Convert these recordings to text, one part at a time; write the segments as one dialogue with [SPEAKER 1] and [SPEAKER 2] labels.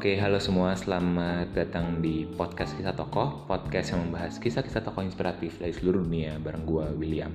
[SPEAKER 1] Oke, halo semua. Selamat datang di podcast Kisah Tokoh, podcast yang membahas kisah-kisah tokoh inspiratif dari seluruh dunia bareng gue, William.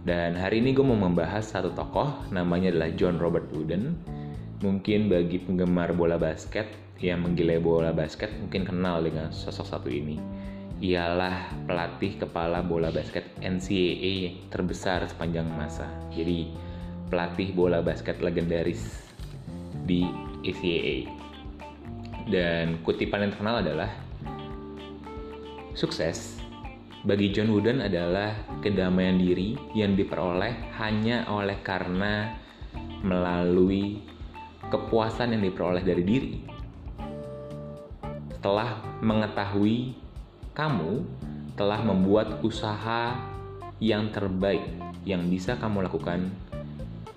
[SPEAKER 1] Dan hari ini gue mau membahas satu tokoh, namanya adalah John Robert Wooden. Mungkin bagi penggemar bola basket yang menggilai bola basket mungkin kenal dengan sosok satu ini. Ialah pelatih kepala bola basket NCAA terbesar sepanjang masa. Jadi pelatih bola basket legendaris di NCAA dan kutipan yang terkenal adalah sukses bagi John Wooden adalah kedamaian diri yang diperoleh hanya oleh karena melalui kepuasan yang diperoleh dari diri. Setelah mengetahui kamu telah membuat usaha yang terbaik yang bisa kamu lakukan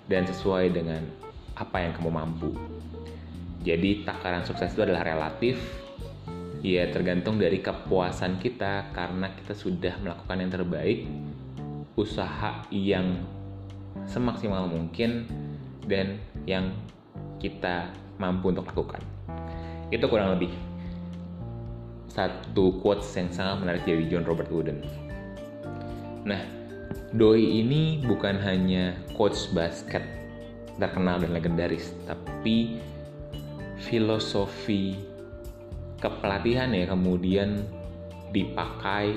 [SPEAKER 1] dan sesuai dengan apa yang kamu mampu. Jadi takaran sukses itu adalah relatif. Ya tergantung dari kepuasan kita karena kita sudah melakukan yang terbaik, usaha yang semaksimal mungkin dan yang kita mampu untuk lakukan. Itu kurang lebih satu quotes yang sangat menarik dari John Robert Wooden. Nah, Doi ini bukan hanya coach basket terkenal dan legendaris, tapi filosofi kepelatihan ya kemudian dipakai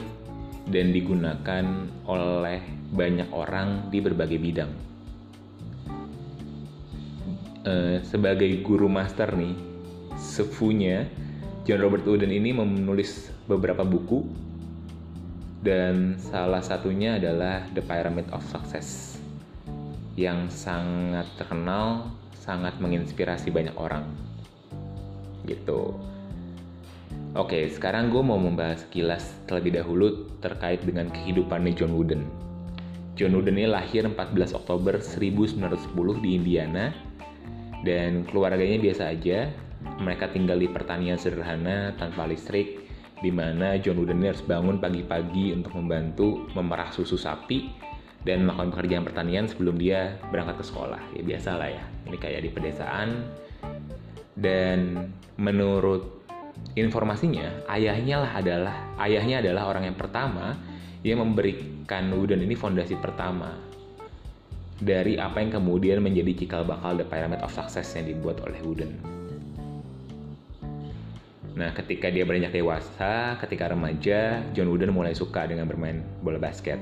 [SPEAKER 1] dan digunakan oleh banyak orang di berbagai bidang. Uh, sebagai guru master nih, sefunya John Robert Wooden ini menulis beberapa buku dan salah satunya adalah The Pyramid of Success yang sangat terkenal, sangat menginspirasi banyak orang gitu. Oke, sekarang gue mau membahas kilas terlebih dahulu terkait dengan kehidupan John Wooden. John Wooden ini lahir 14 Oktober 1910 di Indiana dan keluarganya biasa aja. Mereka tinggal di pertanian sederhana tanpa listrik di mana John Wooden ini harus bangun pagi-pagi untuk membantu memerah susu sapi dan melakukan pekerjaan pertanian sebelum dia berangkat ke sekolah. Ya biasalah ya. Ini kayak di pedesaan dan menurut informasinya ayahnya lah adalah ayahnya adalah orang yang pertama yang memberikan Wooden ini fondasi pertama dari apa yang kemudian menjadi cikal bakal The Pyramid of Success yang dibuat oleh Wooden. Nah, ketika dia beranjak dewasa, ketika remaja, John Wooden mulai suka dengan bermain bola basket.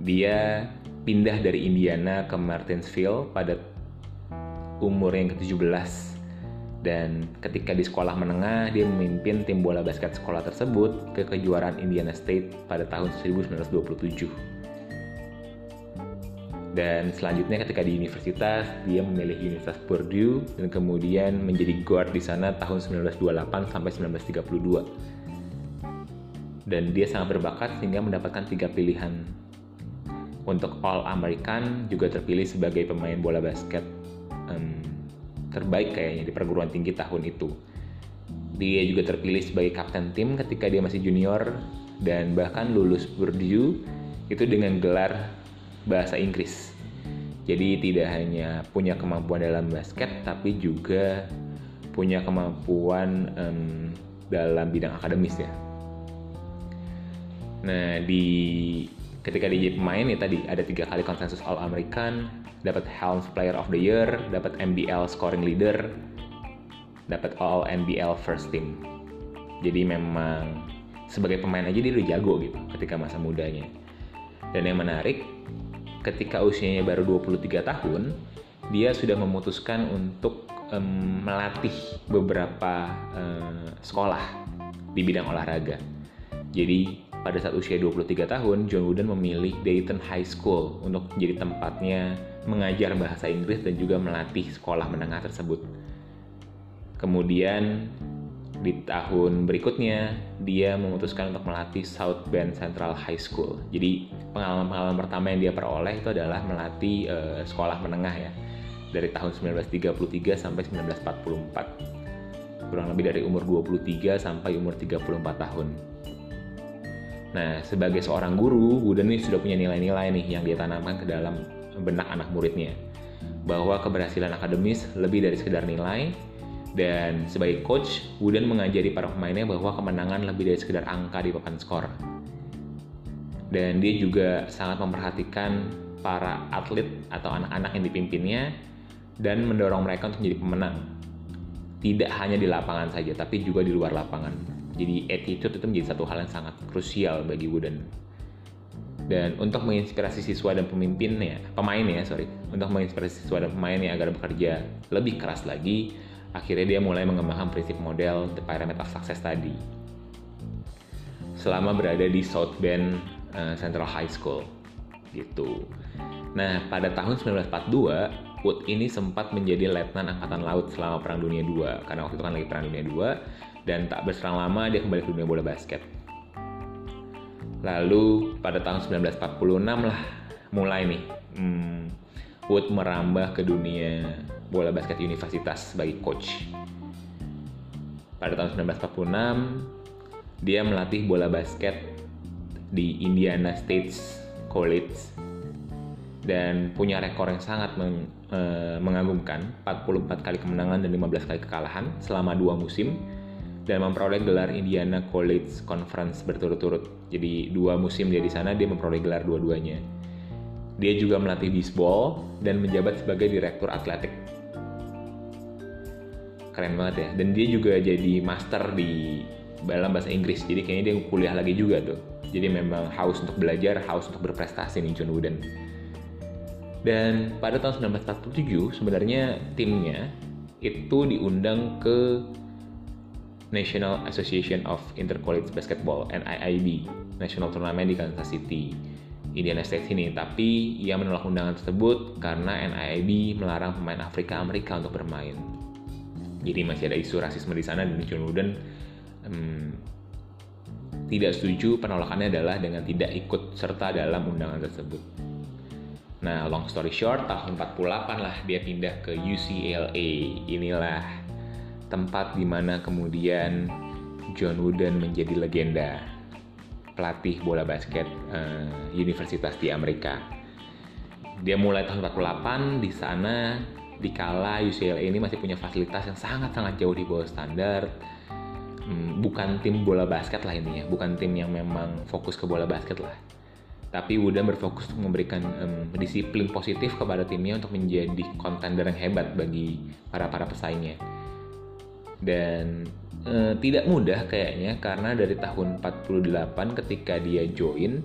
[SPEAKER 1] Dia pindah dari Indiana ke Martinsville pada umur yang ke-17 dan ketika di sekolah menengah dia memimpin tim bola basket sekolah tersebut ke kejuaraan Indiana State pada tahun 1927 dan selanjutnya ketika di universitas dia memilih Universitas Purdue dan kemudian menjadi guard di sana tahun 1928 sampai 1932 dan dia sangat berbakat sehingga mendapatkan tiga pilihan. Untuk All American juga terpilih sebagai pemain bola basket terbaik kayaknya di perguruan tinggi tahun itu. Dia juga terpilih sebagai kapten tim ketika dia masih junior dan bahkan lulus Purdue itu dengan gelar bahasa Inggris. Jadi tidak hanya punya kemampuan dalam basket tapi juga punya kemampuan um, dalam bidang akademis ya. Nah di ketika dia jadi pemain ya tadi ada tiga kali konsensus All American, dapat Helms Player of the Year, dapat MBL Scoring Leader, dapat All NBL First Team. Jadi memang sebagai pemain aja dia udah jago gitu ketika masa mudanya. Dan yang menarik, ketika usianya baru 23 tahun, dia sudah memutuskan untuk um, melatih beberapa um, sekolah di bidang olahraga. Jadi pada saat usia 23 tahun, John Wooden memilih Dayton High School untuk menjadi tempatnya mengajar bahasa Inggris dan juga melatih sekolah menengah tersebut. Kemudian di tahun berikutnya dia memutuskan untuk melatih South Bend Central High School. Jadi pengalaman-pengalaman pertama yang dia peroleh itu adalah melatih uh, sekolah menengah ya dari tahun 1933 sampai 1944. Kurang lebih dari umur 23 sampai umur 34 tahun. Nah, sebagai seorang guru, Wooden ini sudah punya nilai-nilai nih yang dia tanamkan ke dalam benak anak muridnya. Bahwa keberhasilan akademis lebih dari sekedar nilai, Dan sebagai coach, Wooden mengajari para pemainnya bahwa kemenangan lebih dari sekedar angka di papan skor. Dan dia juga sangat memperhatikan para atlet atau anak-anak yang dipimpinnya dan mendorong mereka untuk menjadi pemenang. Tidak hanya di lapangan saja, tapi juga di luar lapangan. Jadi attitude itu menjadi satu hal yang sangat krusial bagi Wooden. Dan untuk menginspirasi siswa dan pemimpinnya, pemainnya sorry, untuk menginspirasi siswa dan pemainnya agar bekerja lebih keras lagi, akhirnya dia mulai mengembangkan prinsip model The Pyramid of Success tadi. Selama berada di South Bend uh, Central High School, gitu. Nah, pada tahun 1942, Wood ini sempat menjadi letnan angkatan laut selama Perang Dunia II, karena waktu itu kan lagi Perang Dunia II, dan tak berserang lama dia kembali ke dunia bola basket. Lalu pada tahun 1946 lah mulai nih hmm, Wood merambah ke dunia bola basket universitas sebagai coach. Pada tahun 1946, dia melatih bola basket di Indiana State College dan punya rekor yang sangat meng, e, mengagumkan 44 kali kemenangan dan 15 kali kekalahan selama dua musim dan memperoleh gelar Indiana College Conference berturut-turut. Jadi dua musim dia di sana dia memperoleh gelar dua-duanya. Dia juga melatih bisbol dan menjabat sebagai direktur atletik. Keren banget ya. Dan dia juga jadi master di dalam bahasa Inggris. Jadi kayaknya dia kuliah lagi juga tuh. Jadi memang haus untuk belajar haus untuk berprestasi nih John Wooden. Dan pada tahun 1947 sebenarnya timnya itu diundang ke National Association of Intercollege Basketball NIIB National Tournament di Kansas City Indiana State ini tapi ia menolak undangan tersebut karena NIIB melarang pemain Afrika Amerika untuk bermain jadi masih ada isu rasisme di sana dan John Wooden um, tidak setuju penolakannya adalah dengan tidak ikut serta dalam undangan tersebut. Nah, long story short, tahun 48 lah dia pindah ke UCLA. Inilah tempat di mana kemudian John Wooden menjadi legenda pelatih bola basket uh, universitas di Amerika. Dia mulai tahun 48 di sana dikala UCLA ini masih punya fasilitas yang sangat-sangat jauh di bawah standar. Hmm, bukan tim bola basket lah ini ya bukan tim yang memang fokus ke bola basket lah. Tapi Wooden berfokus untuk memberikan um, disiplin positif kepada timnya untuk menjadi kontender yang hebat bagi para para pesaingnya dan uh, tidak mudah kayaknya karena dari tahun 48 ketika dia join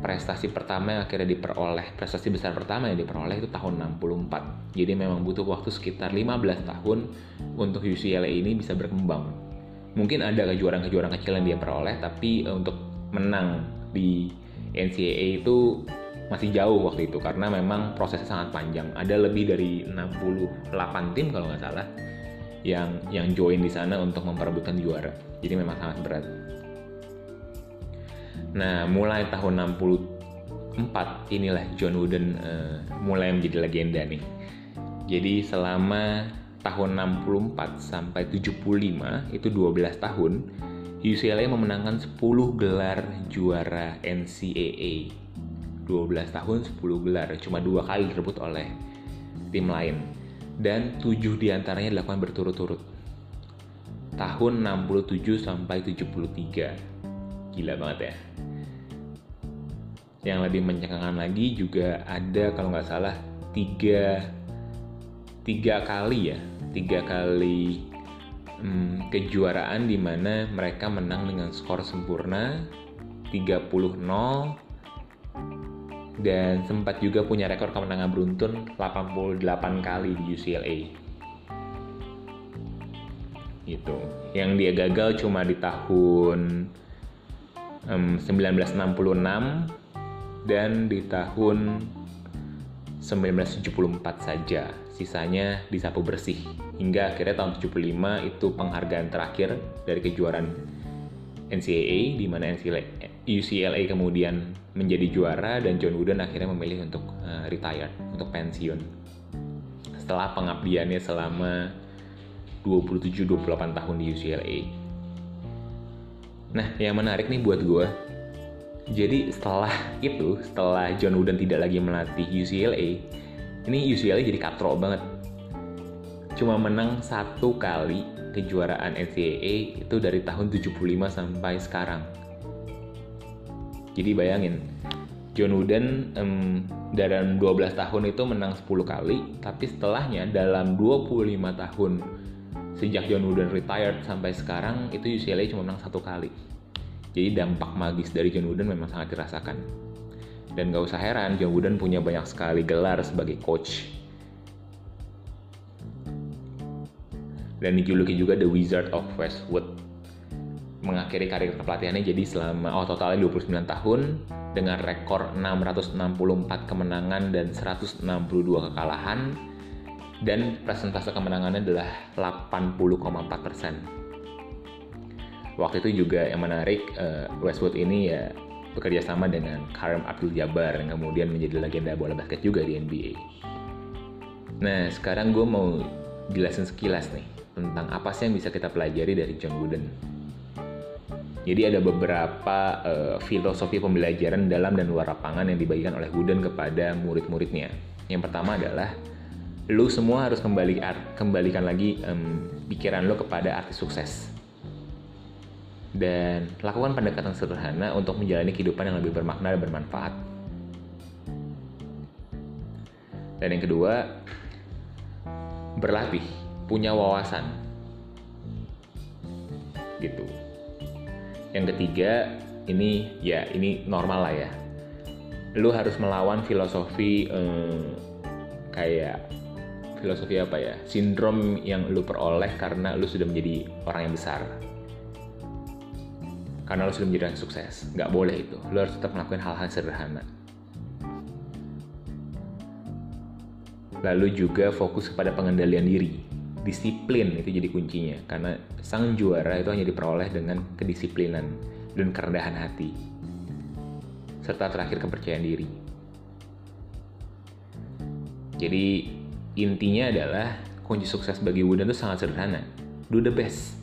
[SPEAKER 1] prestasi pertama yang akhirnya diperoleh, prestasi besar pertama yang diperoleh itu tahun 64. Jadi memang butuh waktu sekitar 15 tahun untuk UCLA ini bisa berkembang. Mungkin ada kejuaraan-kejuaraan kecil yang dia peroleh, tapi uh, untuk menang di NCAA itu masih jauh waktu itu karena memang prosesnya sangat panjang. Ada lebih dari 68 tim kalau nggak salah yang yang join di sana untuk memperebutkan juara. Jadi memang sangat berat. Nah, mulai tahun 64 inilah John Wooden uh, mulai menjadi legenda nih. Jadi selama tahun 64 sampai 75 itu 12 tahun UCLA memenangkan 10 gelar juara NCAA. 12 tahun 10 gelar, cuma dua kali direbut oleh tim lain. Dan 7 di antaranya dilakukan berturut-turut. Tahun 67 sampai 73 gila banget ya. Yang lebih mencengangkan lagi juga ada kalau nggak salah tiga tiga kali ya. Tiga kali hmm, kejuaraan di mana mereka menang dengan skor sempurna 30-0 dan sempat juga punya rekor kemenangan beruntun 88 kali di UCLA gitu. Yang dia gagal cuma di tahun um, 1966 dan di tahun 1974 saja. Sisanya disapu bersih. Hingga akhirnya tahun 75 itu penghargaan terakhir dari kejuaraan NCAA di mana UCLA kemudian menjadi juara dan John Wooden akhirnya memilih untuk uh, retire untuk pensiun setelah pengabdiannya selama 27-28 tahun di UCLA Nah, yang menarik nih buat gue, jadi setelah itu, setelah John Wooden tidak lagi melatih UCLA, ini UCLA jadi katrol banget. cuma menang satu kali kejuaraan NCAA itu dari tahun 75 sampai sekarang. Jadi bayangin, John Wooden um, dalam 12 tahun itu menang 10 kali, tapi setelahnya dalam 25 tahun sejak John Wooden retired sampai sekarang itu UCLA cuma menang satu kali. Jadi dampak magis dari John Wooden memang sangat dirasakan. Dan gak usah heran, John Wooden punya banyak sekali gelar sebagai coach dan dijuluki juga The Wizard of Westwood. Mengakhiri karir kepelatihannya jadi selama oh totalnya 29 tahun dengan rekor 664 kemenangan dan 162 kekalahan dan presentase kemenangannya adalah 80,4 persen. Waktu itu juga yang menarik uh, Westwood ini ya bekerja sama dengan Kareem Abdul-Jabbar yang kemudian menjadi legenda bola basket juga di NBA. Nah sekarang gue mau jelasin sekilas nih tentang apa sih yang bisa kita pelajari dari John Wooden. Jadi ada beberapa uh, filosofi pembelajaran dalam dan luar lapangan yang dibagikan oleh Wooden kepada murid-muridnya. Yang pertama adalah lu semua harus kembali kembalikan lagi um, pikiran lu kepada arti sukses. Dan lakukan pendekatan sederhana untuk menjalani kehidupan yang lebih bermakna dan bermanfaat. Dan yang kedua, berlatih punya wawasan gitu yang ketiga ini ya ini normal lah ya. Lu harus melawan filosofi eh, kayak filosofi apa ya? Sindrom yang lu peroleh karena lu sudah menjadi orang yang besar. Karena lu sudah menjadi orang sukses. Nggak boleh itu. Lu harus tetap melakukan hal-hal sederhana. Lalu juga fokus kepada pengendalian diri disiplin itu jadi kuncinya karena sang juara itu hanya diperoleh dengan kedisiplinan dan kerendahan hati serta terakhir kepercayaan diri. Jadi intinya adalah kunci sukses bagi Wooden itu sangat sederhana. Do the best.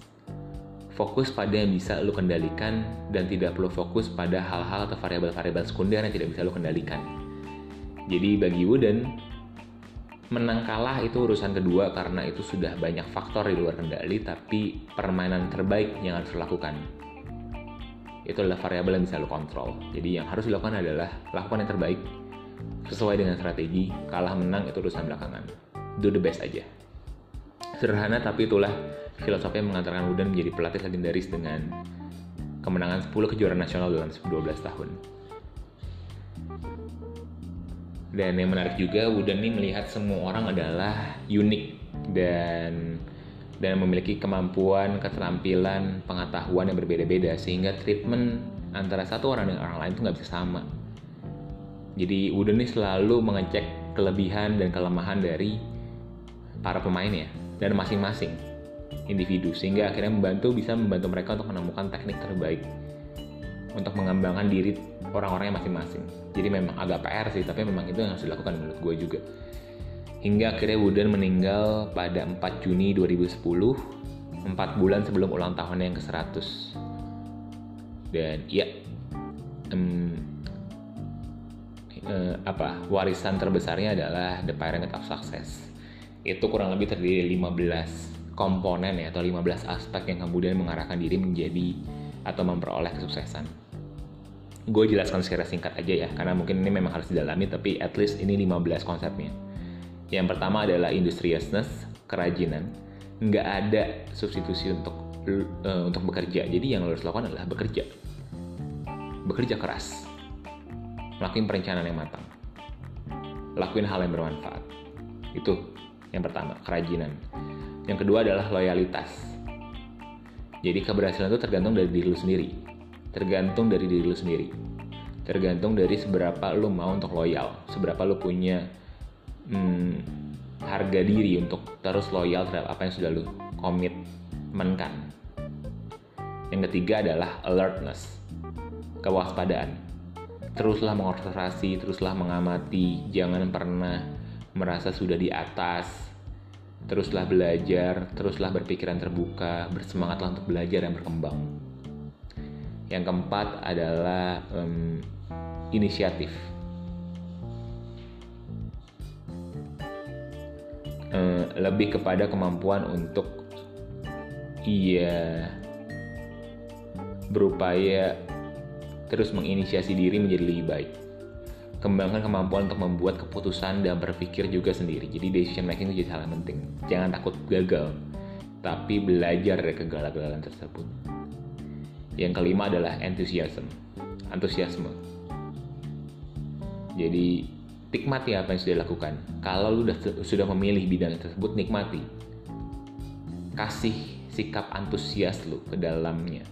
[SPEAKER 1] Fokus pada yang bisa lo kendalikan dan tidak perlu fokus pada hal-hal atau variabel-variabel sekunder yang tidak bisa lo kendalikan. Jadi bagi Wooden, menang kalah itu urusan kedua karena itu sudah banyak faktor di luar kendali tapi permainan terbaik yang harus dilakukan. Itu adalah variabel yang bisa lo kontrol. Jadi yang harus dilakukan adalah lakukan yang terbaik sesuai dengan strategi kalah menang itu urusan belakangan. Do the best aja. Sederhana tapi itulah filosofi yang mengantarkan Wooden menjadi pelatih legendaris dengan kemenangan 10 kejuaraan nasional dalam 12 tahun dan yang menarik juga Wooden ini melihat semua orang adalah unik dan dan memiliki kemampuan, keterampilan, pengetahuan yang berbeda-beda sehingga treatment antara satu orang dengan orang lain itu nggak bisa sama. Jadi Wooden ini selalu mengecek kelebihan dan kelemahan dari para pemainnya dan masing-masing individu sehingga akhirnya membantu bisa membantu mereka untuk menemukan teknik terbaik untuk mengembangkan diri orang-orangnya masing-masing. Jadi memang agak PR sih, tapi memang itu yang harus dilakukan menurut gue juga. Hingga akhirnya Wooden meninggal pada 4 Juni 2010, 4 bulan sebelum ulang tahun yang ke-100. Dan ya, um, uh, apa warisan terbesarnya adalah The Pyramid of Success. Itu kurang lebih terdiri dari 15 komponen ya atau 15 aspek yang kemudian mengarahkan diri menjadi atau memperoleh kesuksesan gue jelaskan secara singkat aja ya karena mungkin ini memang harus didalami tapi at least ini 15 konsepnya. Yang pertama adalah industriousness kerajinan. Nggak ada substitusi untuk uh, untuk bekerja. Jadi yang lo harus lakukan adalah bekerja. Bekerja keras. Melakukan perencanaan yang matang. Lakuin hal yang bermanfaat. Itu yang pertama kerajinan. Yang kedua adalah loyalitas. Jadi keberhasilan itu tergantung dari diri lu sendiri tergantung dari diri lu sendiri. Tergantung dari seberapa lu mau untuk loyal seberapa lu punya hmm, harga diri untuk terus loyal terhadap apa yang sudah lu komitmenkan. Yang ketiga adalah alertness kewaspadaan. Teruslah mengobservasi teruslah mengamati jangan pernah merasa sudah di atas. Teruslah belajar teruslah berpikiran terbuka bersemangatlah untuk belajar dan berkembang yang keempat adalah um, inisiatif. uh, lebih kepada kemampuan untuk ia berupaya terus menginisiasi diri menjadi lebih baik. Kembangkan kemampuan untuk membuat keputusan dan berpikir juga sendiri. Jadi decision making itu jadi hal yang penting. Jangan takut gagal, tapi belajar dari kegagalan tersebut. Yang kelima adalah enthusiasm, antusiasme. Jadi nikmati apa yang sudah dilakukan. Kalau lu sudah, sudah memilih bidang tersebut, nikmati. Kasih sikap antusias lu ke dalamnya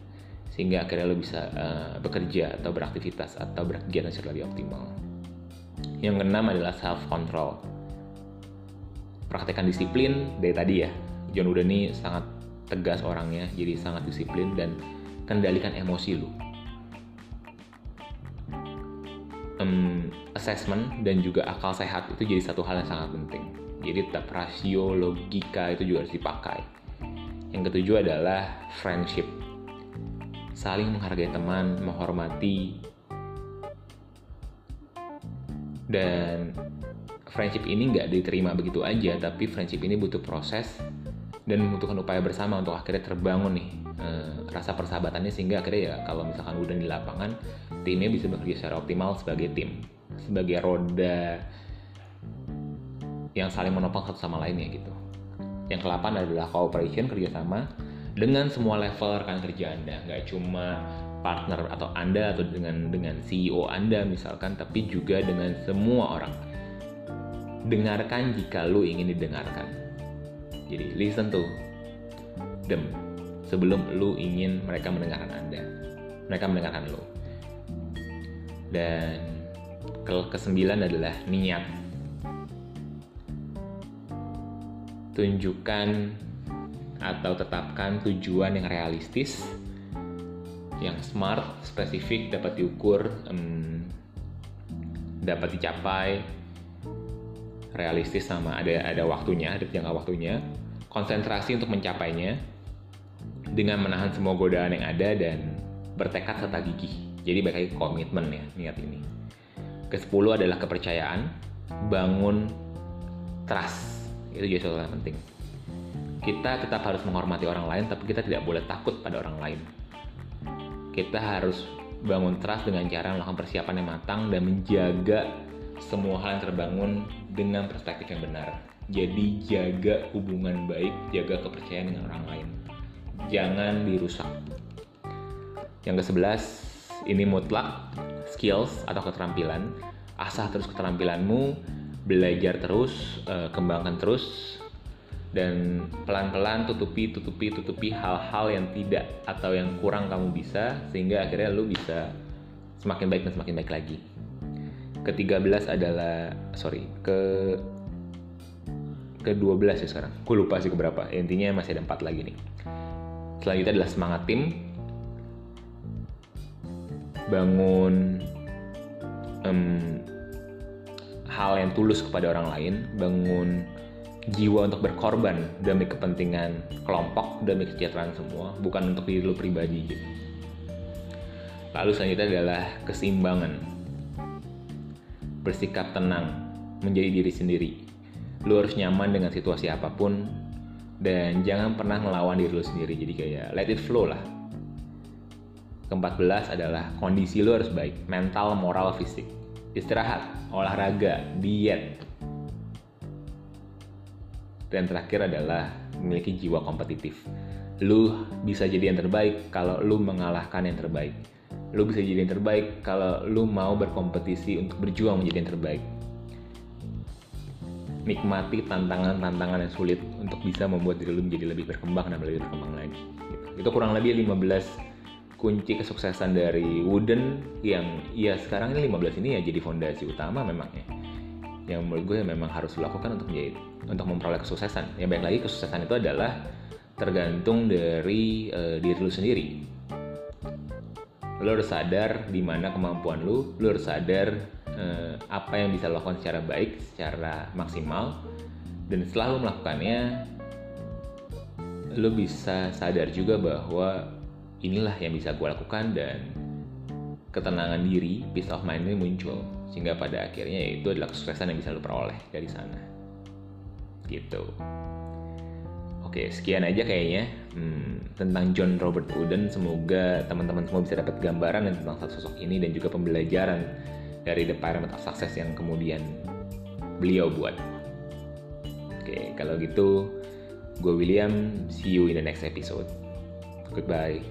[SPEAKER 1] sehingga akhirnya lo bisa uh, bekerja atau beraktivitas atau berkegiatan secara lebih optimal. Yang keenam adalah self control. Praktekkan disiplin dari tadi ya. John Wooden sangat tegas orangnya, jadi sangat disiplin dan kendalikan emosi lo. Um, assessment dan juga akal sehat itu jadi satu hal yang sangat penting. Jadi tetap rasio logika itu juga harus dipakai. Yang ketujuh adalah friendship saling menghargai teman, menghormati, dan friendship ini nggak diterima begitu aja, tapi friendship ini butuh proses dan membutuhkan upaya bersama untuk akhirnya terbangun nih eh, rasa persahabatannya sehingga akhirnya ya kalau misalkan udah di lapangan timnya bisa bekerja secara optimal sebagai tim sebagai roda yang saling menopang satu sama lainnya gitu. Yang ke-8 adalah cooperation kerjasama dengan semua level rekan kerja Anda, nggak cuma partner atau Anda atau dengan dengan CEO Anda misalkan, tapi juga dengan semua orang. Dengarkan jika lu ingin didengarkan. Jadi listen to them sebelum lu ingin mereka mendengarkan Anda. Mereka mendengarkan lu. Dan ke kesembilan adalah niat. Tunjukkan atau tetapkan tujuan yang realistis, yang smart, spesifik, dapat diukur, um, dapat dicapai, realistis sama ada ada waktunya, ada jangka waktunya, konsentrasi untuk mencapainya dengan menahan semua godaan yang ada dan bertekad serta gigih. Jadi baik lagi komitmen ya niat ini. ke sepuluh adalah kepercayaan, bangun trust. Itu jadi sesuatu yang penting kita tetap harus menghormati orang lain, tapi kita tidak boleh takut pada orang lain. Kita harus bangun trust dengan cara melakukan persiapan yang matang dan menjaga semua hal yang terbangun dengan perspektif yang benar. Jadi jaga hubungan baik, jaga kepercayaan dengan orang lain. Jangan dirusak. Yang ke-11, ini mutlak skills atau keterampilan. Asah terus keterampilanmu, belajar terus, eh, kembangkan terus, dan pelan-pelan tutupi tutupi tutupi hal-hal yang tidak atau yang kurang kamu bisa sehingga akhirnya lu bisa semakin baik dan semakin baik lagi. Ke-13 adalah sorry, ke ke-12 ya sekarang. Gue lupa sih keberapa. Intinya masih ada empat lagi nih. Selanjutnya adalah semangat tim. Bangun um, hal yang tulus kepada orang lain, bangun jiwa untuk berkorban demi kepentingan kelompok demi kesejahteraan semua bukan untuk diri lu pribadi gitu. lalu selanjutnya adalah keseimbangan bersikap tenang menjadi diri sendiri lu harus nyaman dengan situasi apa pun dan jangan pernah melawan diri lu sendiri jadi kayak let it flow lah keempat adalah kondisi lu harus baik mental moral fisik istirahat olahraga diet dan terakhir adalah memiliki jiwa kompetitif. Lu bisa jadi yang terbaik kalau lu mengalahkan yang terbaik. Lu bisa jadi yang terbaik kalau lu mau berkompetisi untuk berjuang menjadi yang terbaik. Nikmati tantangan-tantangan yang sulit untuk bisa membuat diri lu menjadi lebih berkembang dan lebih berkembang lagi. Itu kurang lebih 15 kunci kesuksesan dari Wooden yang ya sekarang ini 15 ini ya jadi fondasi utama memangnya yang menurut gue memang harus dilakukan untuk menjadi untuk memperoleh kesuksesan. Yang baik lagi kesuksesan itu adalah tergantung dari uh, diri lu sendiri. Lu harus sadar di mana kemampuan lu, lu harus sadar uh, apa yang bisa lo lakukan secara baik, secara maksimal, dan setelah lu melakukannya, lu bisa sadar juga bahwa inilah yang bisa gue lakukan dan ketenangan diri, peace of mind ini muncul sehingga pada akhirnya itu adalah kesuksesan yang bisa lo peroleh dari sana. gitu Oke, sekian aja kayaknya hmm, tentang John Robert Wooden. Semoga teman-teman semua bisa dapat gambaran tentang sosok ini dan juga pembelajaran dari The Pyramid of Success yang kemudian beliau buat. Oke, kalau gitu gue William, see you in the next episode. Goodbye.